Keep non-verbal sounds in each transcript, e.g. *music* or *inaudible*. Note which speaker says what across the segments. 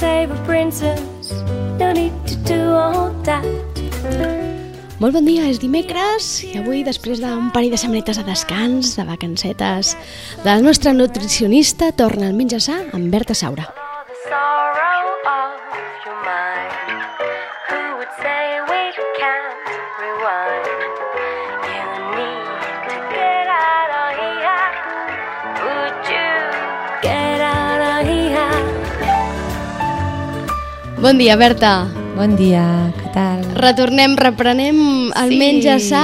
Speaker 1: a princess. No need to do all that.
Speaker 2: Molt bon dia, és dimecres i avui, després d'un parell de setmanetes de descans, de vacancetes, la nostra nutricionista, torna al menjar sa amb Berta Saura. Bon dia, Berta.
Speaker 3: Bon dia, tal?
Speaker 2: Retornem, reprenem el
Speaker 3: Sí.
Speaker 2: menjar sa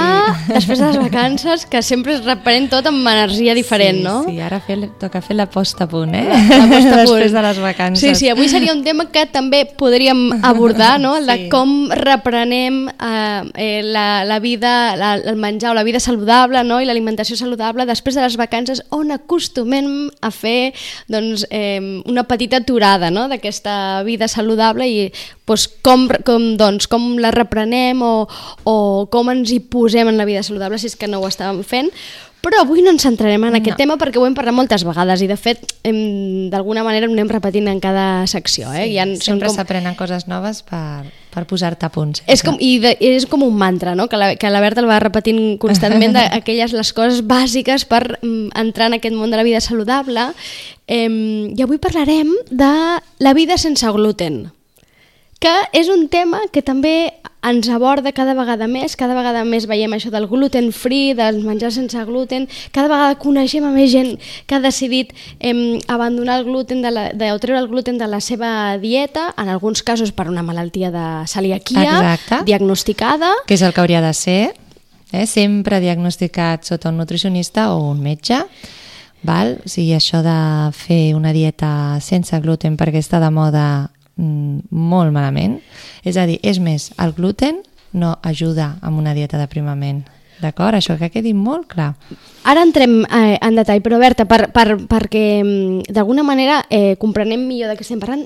Speaker 2: després de les vacances, que sempre es reprenem tot amb energia diferent,
Speaker 3: sí,
Speaker 2: no?
Speaker 3: Sí, ara fer, toca fer la posta a punt, eh?
Speaker 2: La posta a punt. *laughs*
Speaker 3: Després de les vacances.
Speaker 2: Sí, sí, avui seria un tema que també podríem abordar, no? El de
Speaker 3: Sí.
Speaker 2: com reprenem eh, eh, la, la vida, la, el menjar o la vida saludable no? i l'alimentació saludable després de les vacances on acostumem a fer doncs, eh, una petita aturada no? d'aquesta vida saludable i doncs, com, com, doncs, com la reprenem o, o com ens hi posem en la vida saludable si és que no ho estàvem fent però avui no ens centrarem en aquest
Speaker 3: No.
Speaker 2: tema perquè ho hem parlat moltes vegades i de fet d'alguna manera ho anem repetint en cada secció. Eh?
Speaker 3: Sí,
Speaker 2: són
Speaker 3: sempre
Speaker 2: com,
Speaker 3: s'aprenen coses noves per, per posar-te a punt. sempre.
Speaker 2: és com, i de, és com un mantra, no? que, la, que la Berta el va repetint constantment d'aquelles *laughs* les coses bàsiques per mm, entrar en aquest món de la vida saludable. Eh, I avui parlarem de la vida sense gluten que és un tema que també ens aborda cada vegada més, cada vegada més veiem això del gluten free, dels menjars sense gluten, cada vegada coneixem a més gent que ha decidit eh, abandonar el gluten de la, de, o treure el gluten de la seva dieta, en alguns casos per una malaltia de celiaquia
Speaker 3: Exacte.
Speaker 2: diagnosticada.
Speaker 3: Que és el que hauria de ser, eh? sempre diagnosticat sota un nutricionista o un metge. Val? O sigui, això de fer una dieta sense gluten perquè està de moda molt malament. És a dir, és més, el gluten no ajuda amb una dieta d'aprimament. D'acord? Això que quedi molt clar.
Speaker 2: Ara entrem eh, en detall, però Berta, per, per, perquè mm, d'alguna manera eh, comprenem millor de què estem parlant,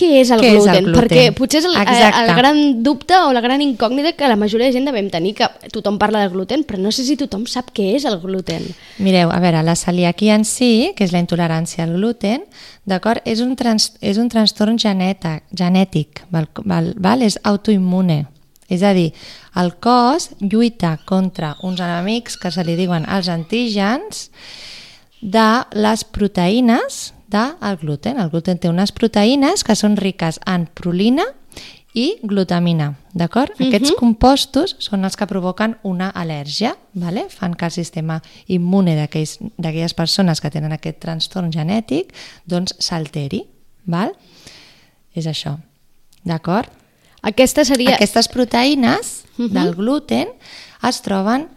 Speaker 2: què és el,
Speaker 3: Què és
Speaker 2: gluten?
Speaker 3: el gluten?
Speaker 2: Perquè potser és el, eh,
Speaker 3: Exacte.
Speaker 2: el gran dubte o la gran incògnita que la majoria de gent devem tenir, que tothom parla de gluten, però no sé si tothom sap què és el gluten.
Speaker 3: Mireu, a veure, la celiaquia en si, que és la intolerància al gluten, d'acord, és, un trans, és un trastorn geneta, genètic, val, val, val? és autoimmune. És a dir, el cos lluita contra uns enemics que se li diuen els antígens de les proteïnes del gluten. El gluten té unes proteïnes que són riques en prolina i glutamina, d'acord? Aquests compostos són els que provoquen una al·lèrgia, vale? fan que el sistema immune d'aquelles persones que tenen aquest trastorn genètic doncs s'alteri, val? És això, d'acord?
Speaker 2: Aquesta seria...
Speaker 3: Aquestes proteïnes del gluten es troben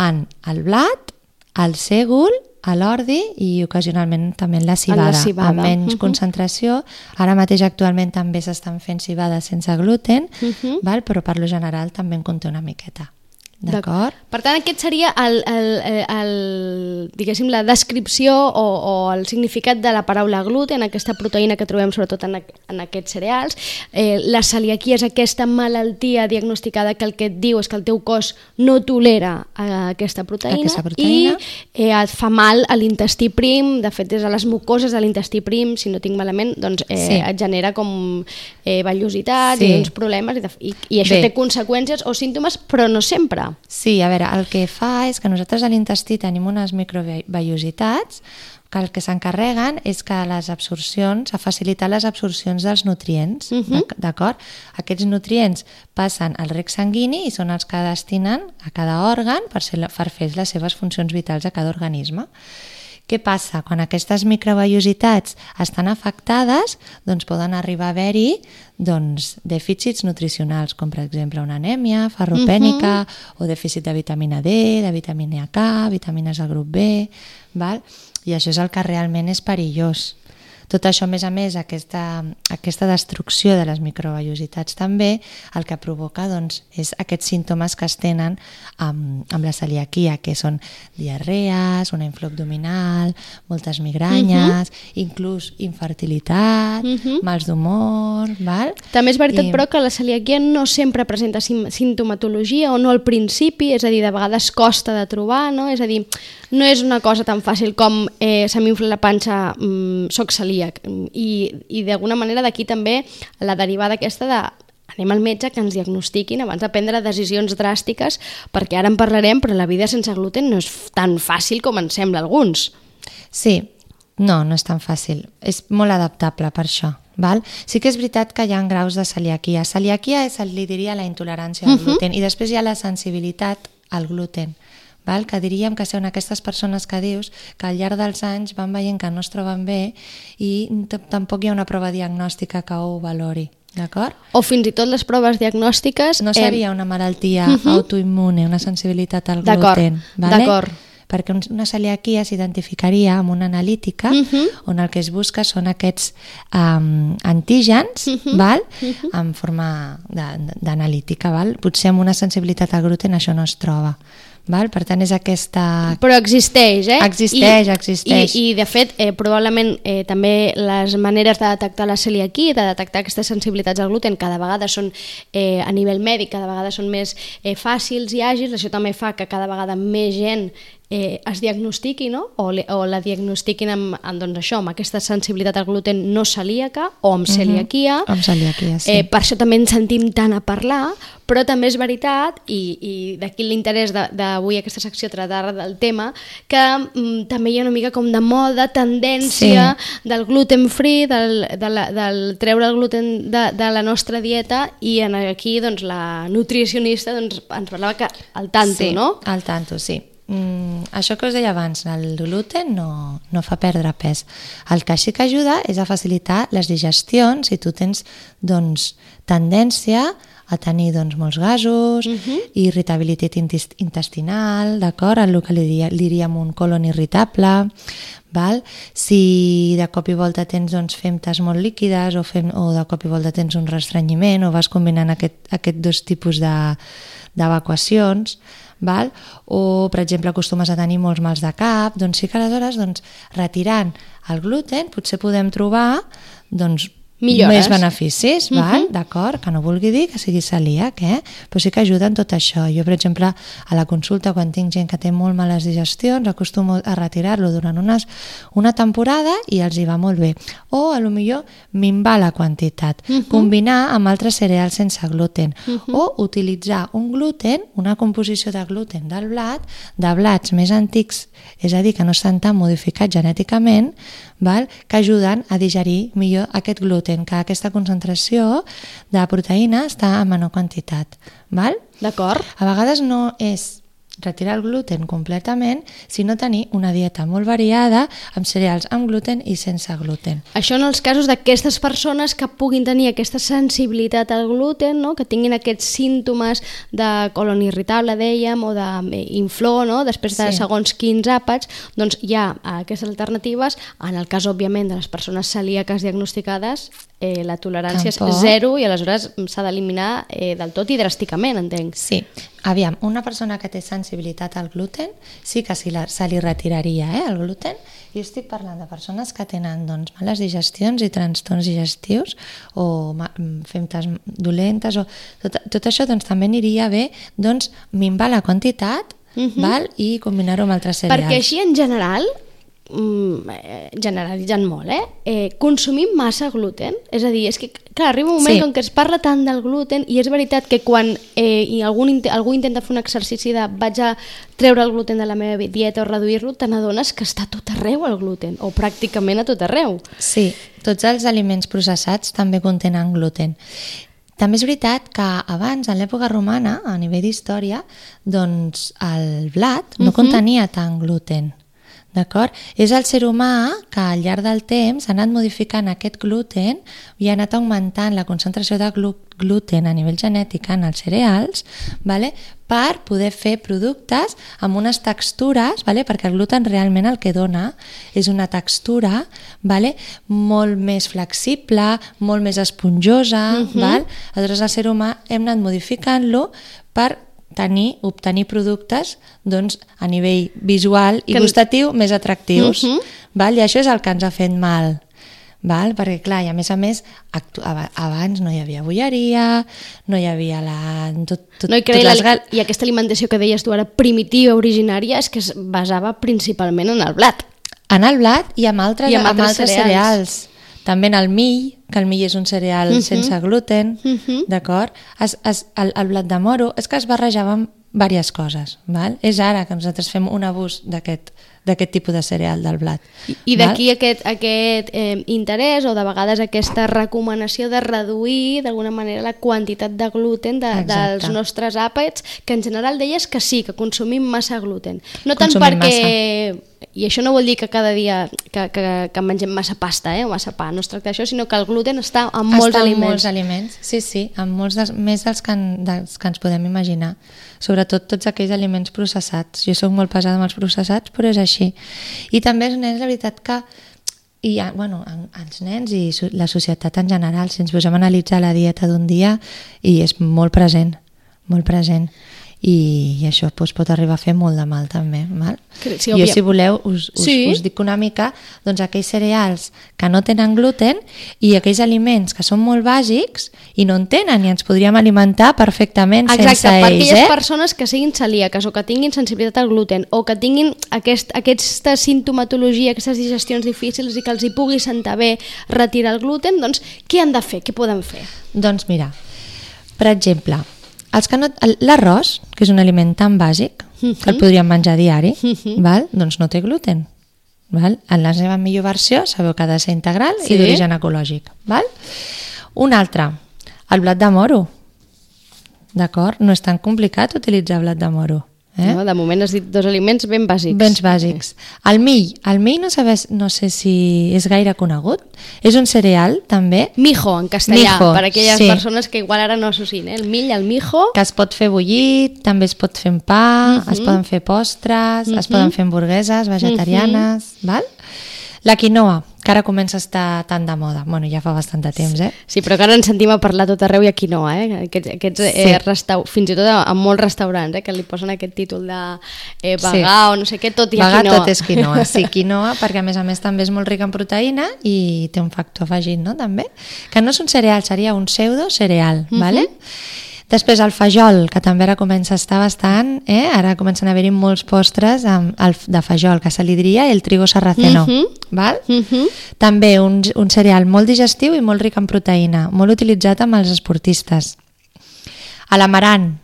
Speaker 3: en el blat, el sègol, a l'ordi i ocasionalment també en la cibada,
Speaker 2: civada.
Speaker 3: amb menys
Speaker 2: Mhm.
Speaker 3: concentració. Ara mateix actualment també s'estan fent cibades sense gluten, val? però per lo general també en conté una miqueta. D'acord?
Speaker 2: Per tant, aquest seria el, el, el, el, diguéssim, la descripció o, o el significat de la paraula gluten, aquesta proteïna que trobem sobretot en, en aquests cereals. Eh, la celiaquia és aquesta malaltia diagnosticada que el que et diu és que el teu cos no tolera eh, aquesta proteïna,
Speaker 3: Aquesta proteïna.
Speaker 2: i eh, et fa mal a l'intestí prim, de fet és a les mucoses de l'intestí prim, si no tinc malament, doncs eh,
Speaker 3: Sí.
Speaker 2: et genera com eh, vellositats
Speaker 3: Sí.
Speaker 2: i uns problemes i, de, i, i això
Speaker 3: Bé.
Speaker 2: té conseqüències o símptomes, però no sempre.
Speaker 3: Sí, a veure, el que fa és que nosaltres a l'intestí tenim unes microvellositats que el que s'encarreguen és que les absorcions, a facilitar les absorcions dels nutrients,
Speaker 2: Mhm.
Speaker 3: d'ac- d'acord? Aquests nutrients passen al rec sanguini i són els que destinen a cada òrgan per, ser, per fer les seves funcions vitals a cada organisme. Què passa? Quan aquestes microvellositats estan afectades, doncs poden arribar a haver-hi doncs, dèficits nutricionals, com per exemple una anèmia ferropènica o dèficit de vitamina D, de vitamina K, vitamines del grup B, val? i això és el que realment és perillós. Tot això, a més a més, aquesta, aquesta destrucció de les microvellositats també, el que provoca doncs, és aquests símptomes que es tenen amb, amb la celiaquia, que són diarrees, una influx abdominal, moltes migranyes, uh -huh. inclús infertilitat, uh -huh. mals d'humor...
Speaker 2: També és veritat, I... però, que la celiaquia no sempre presenta sim sintomatologia o no al principi, és a dir, de vegades costa de trobar, no? És a dir, no és una cosa tan fàcil com eh, se m'infla la panxa, mm, soc celíac. I, i d'alguna manera d'aquí també la derivada aquesta de anem al metge que ens diagnostiquin abans de prendre decisions dràstiques, perquè ara en parlarem, però la vida sense gluten no és tan fàcil com ens sembla alguns.
Speaker 3: Sí, no, no és tan fàcil. És molt adaptable per això. Val? Sí que és veritat que hi ha graus de celiaquia. Celiaquia és, li diria, la intolerància al gluten. Uh -huh. I després hi ha la sensibilitat al gluten. Val? que diríem que són aquestes persones que dius que al llarg dels anys van veient que no es troben bé i tampoc hi ha una prova diagnòstica que ho valori. D'acord?
Speaker 2: O fins i tot les proves diagnòstiques...
Speaker 3: No seria una malaltia uh -huh. autoimmune, una sensibilitat al gluten.
Speaker 2: D'acord. Vale?
Speaker 3: perquè una celiaquia s'identificaria amb una analítica uh -huh. on el que es busca són aquests um, antígens uh -huh. val? Uh -huh. en forma d'analítica. Potser amb una sensibilitat al gluten això no es troba. Val? Per tant, és aquesta...
Speaker 2: Però existeix, eh?
Speaker 3: Existeix, I, existeix.
Speaker 2: I, i de fet, eh, probablement eh, també les maneres de detectar la celiaquia, de detectar aquestes sensibilitats al gluten, cada vegada són, eh, a nivell mèdic, cada vegada són més eh, fàcils i àgils, això també fa que cada vegada més gent eh, es diagnostiqui no? o, li, o la diagnostiquin amb, amb, doncs això, amb aquesta sensibilitat al gluten no celíaca o amb mhm. celiaquia.
Speaker 3: Uh -huh. Amb celiaquia, sí.
Speaker 2: Eh, per això també ens sentim tant a parlar, però també és veritat, i, i d'aquí l'interès d'avui aquesta secció tratar del tema, que mm, també hi ha una mica com de moda, tendència sí. del gluten free, del, de la, del treure el gluten de, de la nostra dieta i en aquí doncs, la nutricionista doncs, ens parlava que al tanto,
Speaker 3: sí,
Speaker 2: no?
Speaker 3: al tanto, sí. Mm, això que us deia abans, el gluten no, no fa perdre pes. El que sí que ajuda és a facilitar les digestions si tu tens doncs, tendència a tenir doncs, molts gasos, uh -huh. irritabilitat intestinal, d'acord? El que li, diria, li diríem un colon irritable, val? si de cop i volta tens doncs, femtes molt líquides o, fem, o de cop i volta tens un restrenyiment o vas combinant aquest, aquest dos tipus d'evacuacions, de, val? o per exemple acostumes a tenir molts mals de cap, doncs sí que aleshores doncs, retirant el gluten potser podem trobar doncs,
Speaker 2: Millores.
Speaker 3: més beneficis, uh -huh. val? d'acord? Que no vulgui dir que sigui celíac, eh? però sí que ajuda en tot això. Jo, per exemple, a la consulta, quan tinc gent que té molt males digestions, acostumo a retirar-lo durant unes, una temporada i els hi va molt bé. O, a lo millor, minvar la quantitat, uh -huh. combinar amb altres cereals sense gluten, uh -huh. o utilitzar un gluten, una composició de gluten del blat, de blats més antics, és a dir, que no estan tan modificats genèticament, val? que ajuden a digerir millor aquest gluten, que aquesta concentració de proteïna està a menor quantitat. Val?
Speaker 2: D'acord.
Speaker 3: A vegades no és retirar el gluten completament, sinó tenir una dieta molt variada amb cereals amb gluten i sense gluten.
Speaker 2: Això en els casos d'aquestes persones que puguin tenir aquesta sensibilitat al gluten, no? que tinguin aquests símptomes de colon irritable, dèiem, o d'inflor, no? després de sí. segons quins àpats, doncs hi ha aquestes alternatives. En el cas, òbviament, de les persones celíaques diagnosticades, eh, la tolerància Tampoc. és zero i aleshores s'ha d'eliminar eh, del tot i dràsticament, entenc.
Speaker 3: Sí. Aviam, una persona que té sensibilitat al gluten sí que se li, se li retiraria eh, el gluten. Jo estic parlant de persones que tenen doncs, males digestions i trastorns digestius o femtes dolentes o tot, tot això doncs, també aniria bé doncs, minvar la quantitat uh mhm. -huh. val? i combinar-ho amb altres cereals.
Speaker 2: Perquè així en general Mm, eh, generalitzant molt, eh? eh? Consumim massa gluten, és a dir, és que clar, arriba un moment sí. en què es parla tant del gluten i és veritat que quan eh, i algun, algú intenta fer un exercici de vaig a treure el gluten de la meva dieta o reduir-lo, te n'adones que està tot arreu el gluten, o pràcticament a tot arreu.
Speaker 3: Sí, tots els aliments processats també contenen gluten. També és veritat que abans, en l'època romana, a nivell d'història, doncs el blat no uh -huh. contenia tant gluten D'acord? És el ser humà que al llarg del temps ha anat modificant aquest gluten i ha anat augmentant la concentració de glu gluten a nivell genètic en els cereals vale? per poder fer productes amb unes textures, vale? perquè el gluten realment el que dona és una textura vale? molt més flexible, molt més esponjosa. Uh -huh. val? Aleshores, el ser humà hem anat modificant-lo per tenir, obtenir productes doncs, a nivell visual i
Speaker 2: Que-
Speaker 3: gustatiu més atractius.
Speaker 2: Mhm.
Speaker 3: val? I això és el que ens ha fet mal. Val? Perquè, clar, i a més a més, abans no hi havia bolleria, no hi havia la... Tot, tot,
Speaker 2: No, i,
Speaker 3: tot les
Speaker 2: la. I aquesta alimentació que deies tu ara, primitiva, originària, és que es basava principalment en el blat.
Speaker 3: En el blat i amb altres,
Speaker 2: I amb
Speaker 3: amb
Speaker 2: altres
Speaker 3: altres
Speaker 2: cereals.
Speaker 3: cereals. També en el mill, que el mill és un cereal
Speaker 2: Mhm.
Speaker 3: sense gluten,
Speaker 2: Mhm.
Speaker 3: d'acord? Es, es, el, el blat de moro és que es barrejava amb diverses coses, val? És ara que nosaltres fem un abús d'aquest d'aquest tipus de cereal del blat.
Speaker 2: I, d'aquí aquest, aquest eh, interès o de vegades aquesta recomanació de reduir d'alguna manera la quantitat de gluten de,
Speaker 3: Exacte.
Speaker 2: dels nostres àpats, que en general deies que sí, que consumim massa gluten. No tant
Speaker 3: Consumim
Speaker 2: perquè... I això no vol dir que cada dia que, que, que mengem massa pasta eh, o massa pa, no es tracta d'això, sinó que el gluten està en molts
Speaker 3: Està en
Speaker 2: aliments.
Speaker 3: molts aliments, sí, sí, en molts dels, més dels que, en, dels que ens podem imaginar. Sobretot tots aquells aliments processats. Jo sóc molt pesada amb els processats, però és així. I també els nens, la veritat que i ja, bueno, en, els nens i la societat en general, si ens posem a analitzar la dieta d'un dia, i és molt present, molt present. I, i això doncs, pot arribar a fer molt de mal també. Val?
Speaker 2: Sí,
Speaker 3: jo, si voleu, us, us,
Speaker 2: Sí.
Speaker 3: us dic una mica doncs, aquells cereals que no tenen gluten i aquells aliments que són molt bàsics i no en tenen i ens podríem alimentar perfectament
Speaker 2: Exacte,
Speaker 3: sense
Speaker 2: per
Speaker 3: ells.
Speaker 2: aquelles
Speaker 3: Eh?
Speaker 2: persones que siguin celíaques o que tinguin sensibilitat al gluten o que tinguin aquest, aquesta sintomatologia, aquestes digestions difícils i que els hi pugui sentar bé retirar el gluten, doncs què han de fer? Què poden fer?
Speaker 3: Doncs mira, per exemple, els que no, el- l'arròs, que és un aliment tan bàsic, que el podríem menjar diari, val? doncs no té gluten. Val? En la seva millor versió sabeu que ha de ser integral
Speaker 2: Sí.
Speaker 3: i d'origen ecològic. Val? Un altre, el blat de moro. D'acord? No és tan complicat utilitzar blat de moro. Eh?
Speaker 2: No? De moment has dit dos aliments ben bàsics.
Speaker 3: Bens bàsics. El mill. El mill no, sabes, no sé si és gaire conegut. És un cereal, també,
Speaker 2: Mijo, en castellà,
Speaker 3: Mijo,
Speaker 2: per aquelles
Speaker 3: sí.
Speaker 2: persones que igual ara no associen. Eh? El mill, el mijo...
Speaker 3: que es pot fer bullit, també es pot fer en pa,
Speaker 2: Mhm.
Speaker 3: es poden fer postres, es poden fer hamburgueses vegetarianes,
Speaker 2: Mhm.
Speaker 3: val? La quinoa, que ara comença a estar tan de moda. Bueno, ja fa bastant de temps, eh?
Speaker 2: Sí, però que ara ens sentim a parlar tot arreu i a quinoa, eh? Aquests, aquests eh,
Speaker 3: Sí.
Speaker 2: restau... fins i tot a, a molts restaurants, eh? que li posen aquest títol de eh,
Speaker 3: Sí.
Speaker 2: vegà o no sé què, tot i
Speaker 3: Vegà
Speaker 2: quinoa.
Speaker 3: tot és quinoa, *laughs* sí, quinoa, perquè a més a més també és molt rica en proteïna i té un factor afegit, no?, també. Que no és un cereal, seria un pseudo cereal,
Speaker 2: Mhm.
Speaker 3: vale? Després el fajol, que també ara comença a estar bastant, eh? ara comencen a haver-hi molts postres amb el, de fajol, que se li diria el trigo sarraceno,
Speaker 2: Mhm.
Speaker 3: val?
Speaker 2: Mhm.
Speaker 3: També un, un cereal molt digestiu i molt ric en proteïna, molt utilitzat amb els esportistes. A l'amarant.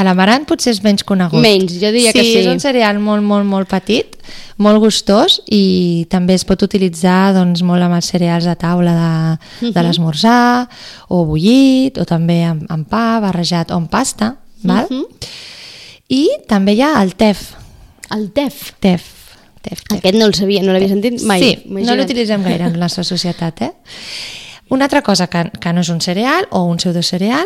Speaker 3: A l'amarant potser és menys conegut.
Speaker 2: Menys, jo diria
Speaker 3: sí,
Speaker 2: que sí.
Speaker 3: és un cereal molt, molt, molt petit, molt gustós i també es pot utilitzar doncs, molt amb els cereals de taula de,
Speaker 2: Mhm.
Speaker 3: de l'esmorzar o bullit o també amb, amb pa, barrejat o amb pasta. Val?
Speaker 2: Mhm.
Speaker 3: I també hi ha el tef.
Speaker 2: El tef.
Speaker 3: Tef. Tef, tef.
Speaker 2: Aquest no el sabia, no l'havia sentit mai.
Speaker 3: Sí, no
Speaker 2: imagina't.
Speaker 3: l'utilitzem gaire en la nostra societat, eh? Una altra cosa que, que no és un cereal o un pseudocereal,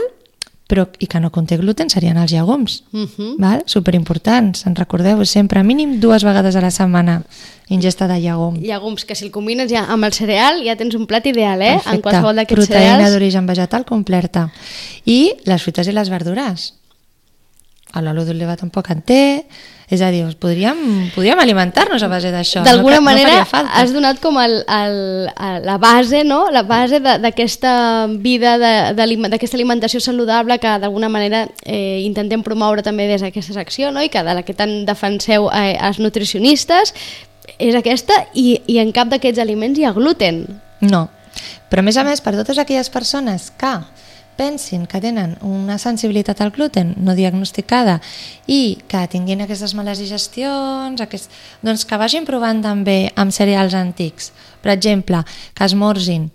Speaker 3: però i que no conté gluten serien els llegums.
Speaker 2: Mhm.
Speaker 3: Val? Superimportants, en recordeu sempre, mínim dues vegades a la setmana ingesta de llegum.
Speaker 2: Llegums, que si el combines ja amb el cereal ja tens un plat ideal, eh? En qualsevol d'aquests
Speaker 3: Proteïna
Speaker 2: cereals.
Speaker 3: d'origen vegetal completa. I les fruites i les verdures. L'oli d'oliva tampoc en té, és a dir, podríem, podríem alimentar-nos a base d'això.
Speaker 2: D'alguna
Speaker 3: no,
Speaker 2: manera
Speaker 3: no falta.
Speaker 2: has donat com el, el, el, la base, no? La base d'aquesta vida, d'aquesta alimentació saludable que d'alguna manera eh, intentem promoure també des d'aquesta secció, no? I que de la que tant defenseu eh, els nutricionistes, és aquesta, i, i en cap d'aquests aliments hi ha gluten.
Speaker 3: No, però a més a més, per totes aquelles persones que pensin que tenen una sensibilitat al gluten no diagnosticada i que tinguin aquestes males digestions, aquest... doncs que vagin provant també amb cereals antics. Per exemple, que esmorzin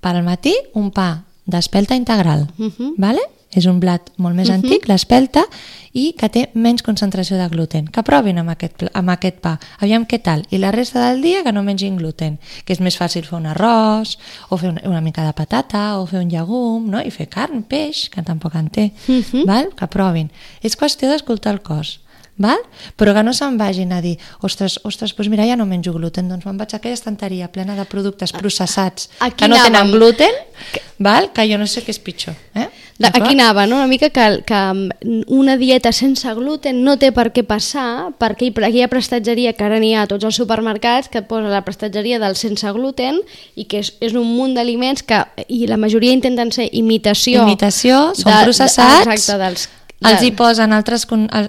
Speaker 3: per al matí un pa d'espelta integral,
Speaker 2: Mhm.
Speaker 3: vale? És un blat molt més uh -huh. antic, l'espelta, i que té menys concentració de gluten. Que provin amb aquest, amb aquest pa. Aviam què tal. I la resta del dia que no mengin gluten, que és més fàcil fer un arròs, o fer una, una mica de patata, o fer un llegum, no? i fer carn, peix, que tampoc en té. Uh -huh. val? Que provin. És qüestió d'escoltar el cos val? però que no se'n vagin a dir ostres, ostres, doncs mira, ja no menjo gluten doncs me'n vaig a aquella estanteria plena de productes processats que no tenen gluten val? que jo no sé què és pitjor eh?
Speaker 2: De, aquí anava, no? una mica que, que una dieta sense gluten no té per què passar, perquè hi, ha prestatgeria, que ara n'hi ha a tots els supermercats, que et posa la prestatgeria del sense gluten i que és, és un munt d'aliments que, i la majoria intenten ser imitació.
Speaker 3: Imitació, són processats,
Speaker 2: exacte, dels,
Speaker 3: els hi posen altres,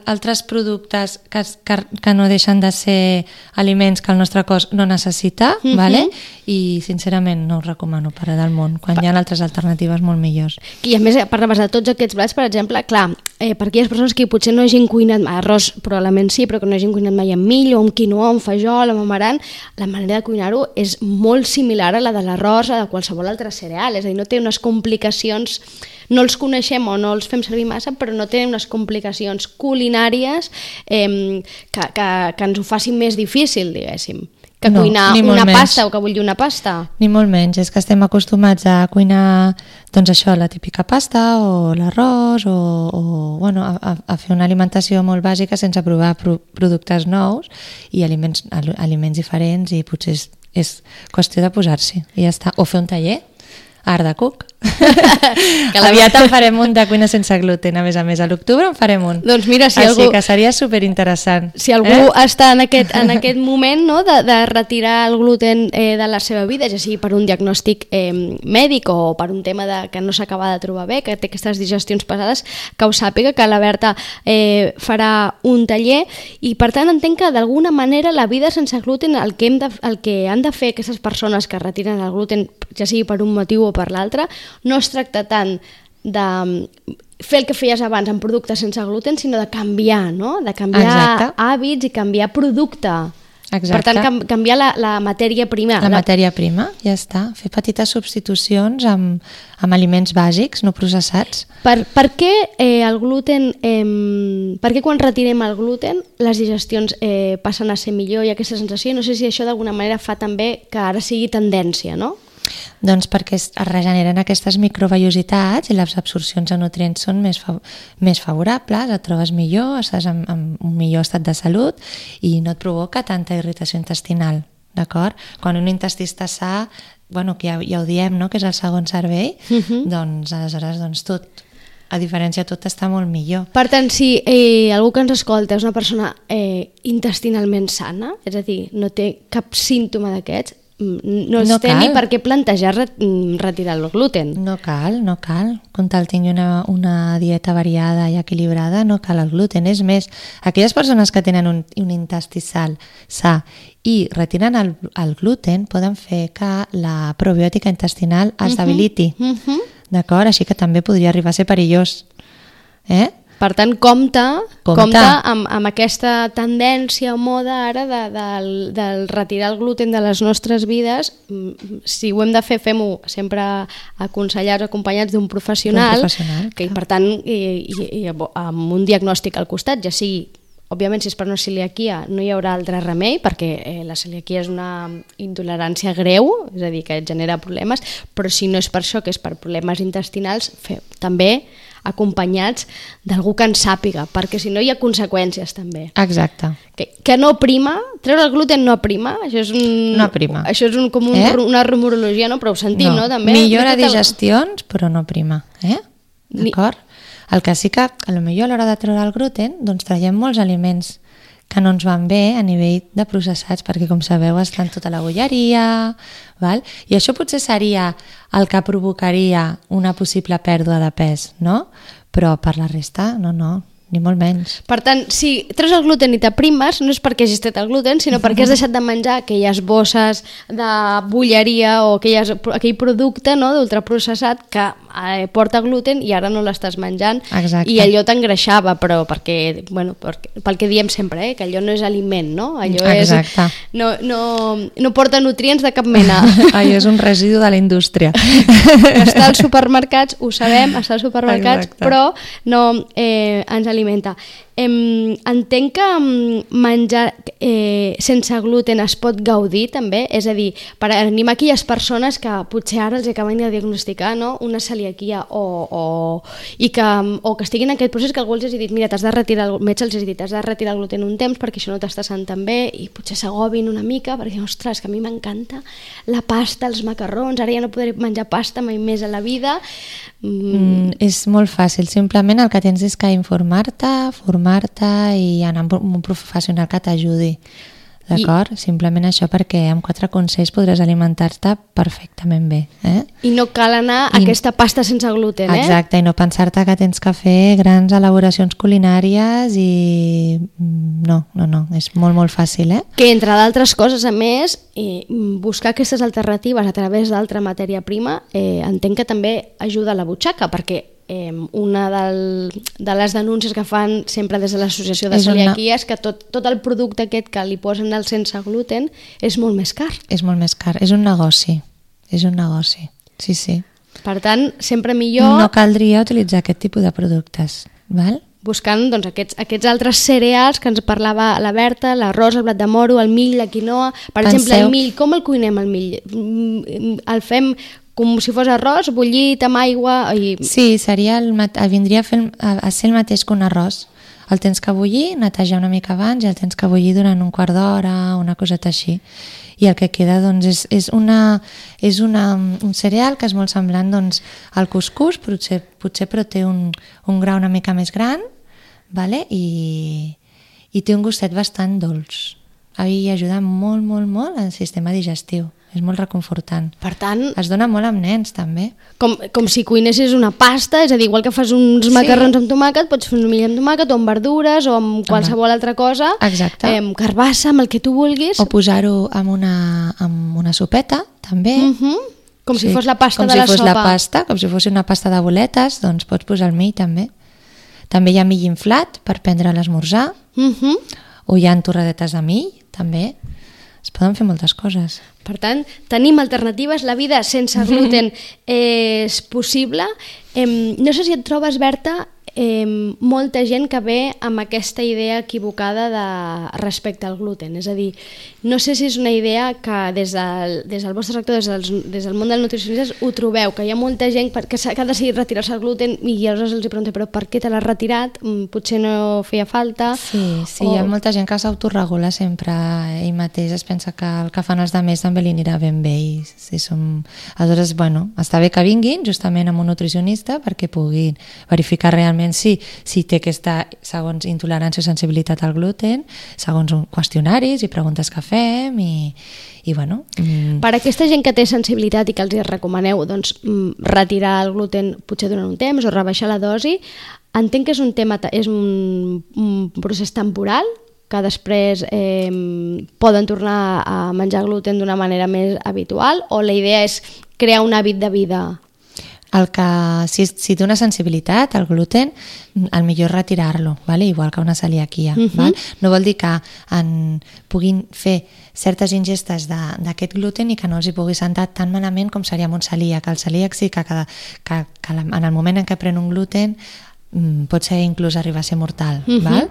Speaker 3: altres productes que, que, que no deixen de ser aliments que el nostre cos no necessita,
Speaker 2: Mhm.
Speaker 3: vale? i sincerament no ho recomano per a del món, quan hi ha altres alternatives molt millors.
Speaker 2: I a més, parlaves de tots aquests plats, per exemple, clar, eh, per aquelles persones que potser no hagin cuinat mai, arròs probablement sí, però que no hagin cuinat mai amb mill o amb quinoa, amb fajol, amb amaran, la manera de cuinar-ho és molt similar a la de l'arròs, a de qualsevol altre cereal, és a dir, no té unes complicacions, no els coneixem o no els fem servir massa, però no tenen unes complicacions culinàries eh, que, que, que ens ho facin més difícil, diguéssim, que
Speaker 3: No,
Speaker 2: cuinar una
Speaker 3: menys.
Speaker 2: pasta o que bullir una pasta.
Speaker 3: Ni molt menys, és que estem acostumats a cuinar doncs això, la típica pasta o l'arròs o, o bueno, a, a, fer una alimentació molt bàsica sense provar pro productes nous i aliments, al- aliments diferents i potser és, és qüestió de posar-s'hi i ja està. O fer un taller, art de cook. *laughs*
Speaker 2: Que la-
Speaker 3: Aviat en farem un de cuina sense gluten, a més a més, a l'octubre en farem un.
Speaker 2: Doncs mira, si
Speaker 3: Així
Speaker 2: algú-
Speaker 3: que seria superinteressant.
Speaker 2: si algú eh? està en aquest, en aquest moment no, de, de retirar el gluten eh, de la seva vida, ja sigui per un diagnòstic eh, mèdic o per un tema de, que no s'acaba de trobar bé, que té aquestes digestions pesades, que ho sàpiga, que la Berta eh, farà un taller i per tant entenc que d'alguna manera la vida sense gluten, el que, hem de, el que han de fer aquestes persones que retiren el gluten, ja sigui per un motiu o per l'altre, no es tracta tant de fer el que feies abans amb productes sense gluten, sinó de canviar, no? De canviar
Speaker 3: Exacte.
Speaker 2: hàbits i canviar producte.
Speaker 3: Exacte.
Speaker 2: Per tant, canviar la, la matèria prima.
Speaker 3: La matèria prima, ja està. Fer petites substitucions amb, amb aliments bàsics, no processats.
Speaker 2: Per, per què eh, el gluten, eh, per què quan retirem el gluten les digestions eh, passen a ser millor i aquesta sensació? No sé si això d'alguna manera fa també que ara sigui tendència, no?
Speaker 3: Doncs perquè es es regeneren aquestes microvellositats i les absorcions de nutrients són més, fa més favorables, et trobes millor, estàs en, en un millor estat de salut i no et provoca tanta irritació intestinal, d'acord? Quan un intestí està sa, bueno, que ja, ja ho diem, no?, que és el segon cervell, doncs aleshores doncs, tot, a diferència tot està molt millor.
Speaker 2: Per tant, si eh, algú que ens escolta és una persona eh, intestinalment sana, és a dir, no té cap símptoma d'aquests, no, es
Speaker 3: No
Speaker 2: té ni
Speaker 3: cal.
Speaker 2: per què plantejar re mm, retirar el gluten.
Speaker 3: No cal, no cal. Com tal tingui una, una dieta variada i equilibrada, no cal el gluten. És més, aquelles persones que tenen un, un intestí sal, sa i retiren el, el gluten poden fer que la probiòtica intestinal es debiliti.
Speaker 2: Mhm.
Speaker 3: D'acord? Així que també podria arribar a ser perillós. Eh?
Speaker 2: Per tant, compte, compte.
Speaker 3: Compte.
Speaker 2: amb, amb aquesta tendència o moda ara de, del, del retirar el gluten de les nostres vides. Mm, Si ho hem de fer, fem-ho sempre aconsellats, acompanyats d'un professional,
Speaker 3: professional,
Speaker 2: que, i
Speaker 3: clar.
Speaker 2: per tant, i, i, i amb un diagnòstic al costat, ja sigui Òbviament, si és per una celiaquia, no hi haurà altre remei, perquè eh, la celiaquia és una intolerància greu, és a dir, que genera problemes, però si no és per això, que és per problemes intestinals, fe, també acompanyats d'algú que en sàpiga, perquè si no hi ha conseqüències també.
Speaker 3: Exacte.
Speaker 2: Que, que no prima, treure el gluten no prima, això és un,
Speaker 3: No aprima.
Speaker 2: Això és un, com un,
Speaker 3: Eh?
Speaker 2: una rumorologia, no? però ho sentim, no? També,
Speaker 3: Millora
Speaker 2: el-
Speaker 3: digestions, però no prima. Eh?
Speaker 2: Ni-
Speaker 3: D'acord? El que sí que, a lo millor a l'hora de treure el gluten, doncs traiem molts aliments que no ens van bé a nivell de processats, perquè com sabeu estan tota la bolleria, val? i això potser seria el que provocaria una possible pèrdua de pes, no? Però per la resta, no, no, ni molt menys.
Speaker 2: Per tant, si treus el gluten i t'aprimes, no és perquè hagis tret el gluten, sinó perquè has *laughs* deixat de menjar aquelles bosses de bulleria o aquelles, aquell producte no, d'ultraprocessat que eh, porta gluten i ara no l'estàs menjant
Speaker 3: Exacte.
Speaker 2: i allò t'engreixava, però perquè, bueno, perquè, pel que diem sempre, eh, que allò no és aliment, no? Allò
Speaker 3: Exacte.
Speaker 2: és, no, no, no porta nutrients de cap mena. *laughs*
Speaker 3: Ai, és un residu de la indústria.
Speaker 2: està als supermercats, ho sabem, està als supermercats,
Speaker 3: Exacte.
Speaker 2: però no eh, ens alimenta. Em, entenc que em, menjar eh, sense gluten es pot gaudir també, és a dir, per animar aquelles persones que potser ara els acaben de diagnosticar no? una celiaquia o, o, i que, o que estiguin en aquest procés que algú els hagi dit, mira, t'has de retirar, el metge els ha dit, t'has de retirar el gluten un temps perquè això no t'està sent tan bé i potser s'agobin una mica perquè, ostres, que a mi m'encanta la pasta, els macarrons, ara ja no podré menjar pasta mai més a la vida. Mm,
Speaker 3: Mm, és molt fàcil, simplement el que tens és que informar-te, formar-te i anar amb un professional que t'ajudi. D'acord? Simplement això perquè amb quatre consells podràs alimentar-te perfectament bé. Eh?
Speaker 2: I no cal anar a
Speaker 3: I-
Speaker 2: aquesta pasta sense gluten, eh?
Speaker 3: Exacte, i no pensar-te que tens que fer grans elaboracions culinàries i... mm, No, no, no, és molt, molt fàcil, eh?
Speaker 2: Que entre d'altres coses, a més, eh, buscar aquestes alternatives a través d'altra matèria prima eh, entenc que també ajuda a la butxaca, perquè eh, una del, de les denúncies que fan sempre des de l'associació de
Speaker 3: És una-
Speaker 2: celiaquia és que tot, tot el producte aquest que li posen el sense gluten és molt més car.
Speaker 3: És molt més car, és un negoci, és un negoci, sí, sí.
Speaker 2: Per tant, sempre millor
Speaker 3: No caldria utilitzar aquest tipus de productes, val?
Speaker 2: Buscant doncs, aquests, aquests altres cereals que ens parlava la Berta, l'arròs, el blat de moro, el mill, la quinoa... Per
Speaker 3: Penseu-
Speaker 2: exemple, el mill, com el cuinem el mill? Mm, El fem com si fos arròs, bullit amb aigua i...
Speaker 3: Sí, seria el, el vindria a, fer, el- a, ser el mateix que un arròs. El tens que bullir, netejar una mica abans i el tens que bullir durant un quart d'hora, una coseta així. I el que queda doncs, és, és, una, és una, un cereal que és molt semblant doncs, al cuscús, potser, potser però té un, un grau una mica més gran vale? I, i té un gustet bastant dolç. I ajuda molt, molt, molt al sistema digestiu. És molt reconfortant.
Speaker 2: Per tant,
Speaker 3: Es dona molt amb nens, també.
Speaker 2: com, com si cuinessis una pasta, és a dir, igual que fas uns
Speaker 3: Sí.
Speaker 2: macarrons amb tomàquet, pots fer un mill amb tomàquet o amb verdures o amb qualsevol altra cosa.
Speaker 3: Exacte.
Speaker 2: Eh, amb carbassa, amb el que tu vulguis.
Speaker 3: O posar-ho amb una, amb una sopeta, també.
Speaker 2: Mhm. Com si fos la pasta
Speaker 3: com
Speaker 2: de
Speaker 3: si
Speaker 2: la
Speaker 3: fos
Speaker 2: sopa.
Speaker 3: la pasta, com si fos una pasta de boletes, doncs pots posar el mill també. També hi ha mill inflat per prendre l'esmorzar,
Speaker 2: Mhm.
Speaker 3: o hi ha torradetes de mill, també. Es poden fer moltes coses.
Speaker 2: Per tant, tenim alternatives, la vida sense gluten és possible. Em, no sé si et trobes, Berta, em, molta gent que ve amb aquesta idea equivocada de respecte al gluten. És a dir, no sé si és una idea que des del, des del vostre sector, des, dels, des del món del nutricionista, ho trobeu, que hi ha molta gent que, s'ha- que ha decidit retirar-se el gluten i aleshores els hi pregunto, però per què te l'has retirat? Mm, Potser no feia falta?
Speaker 3: Sí, sí,
Speaker 2: O-
Speaker 3: hi ha molta gent que s'autoregula sempre ell mateix, es pensa que el que fan els altres també li anirà ben bé i si som... aleshores, bueno, està bé que vinguin justament amb un nutricionista perquè puguin verificar realment si, si té aquesta, segons intolerància o sensibilitat al gluten, segons un qüestionaris i preguntes que fem i, i bueno... Mm,
Speaker 2: Per aquesta gent que té sensibilitat i que els hi recomaneu doncs, mm, retirar el gluten potser durant un temps o rebaixar la dosi, entenc que és un tema, és un, un procés temporal que després eh, poden tornar a menjar gluten d'una manera més habitual o la idea és crear un hàbit de vida?
Speaker 3: El que, si, si té una sensibilitat al gluten, el millor retirar-lo, vale? igual que una celiaquia.
Speaker 2: Mhm.
Speaker 3: val? No vol dir que en, puguin fer certes ingestes de- d'aquest gluten i que no els hi pugui sentar tan malament com seria amb un celíac. El celíac sí que, que, que, que en el moment en què pren un gluten pot ser inclús arribar a ser mortal.
Speaker 2: Mhm.
Speaker 3: val?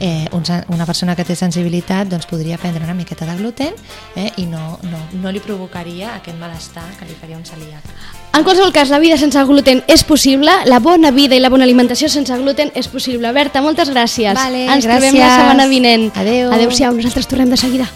Speaker 3: Eh, un, una persona que té sensibilitat doncs, podria prendre una miqueta de gluten eh, i no, no, no li provocaria aquest malestar que li faria un celíac.
Speaker 2: En qualsevol cas, la vida sense gluten és possible, la bona vida i la bona alimentació sense gluten és possible. Berta, moltes gràcies.
Speaker 3: Vale,
Speaker 2: Ens trobem la
Speaker 3: gràcies.
Speaker 2: setmana vinent.
Speaker 3: Adéu.
Speaker 2: Adéu-siau, nosaltres tornem de seguida.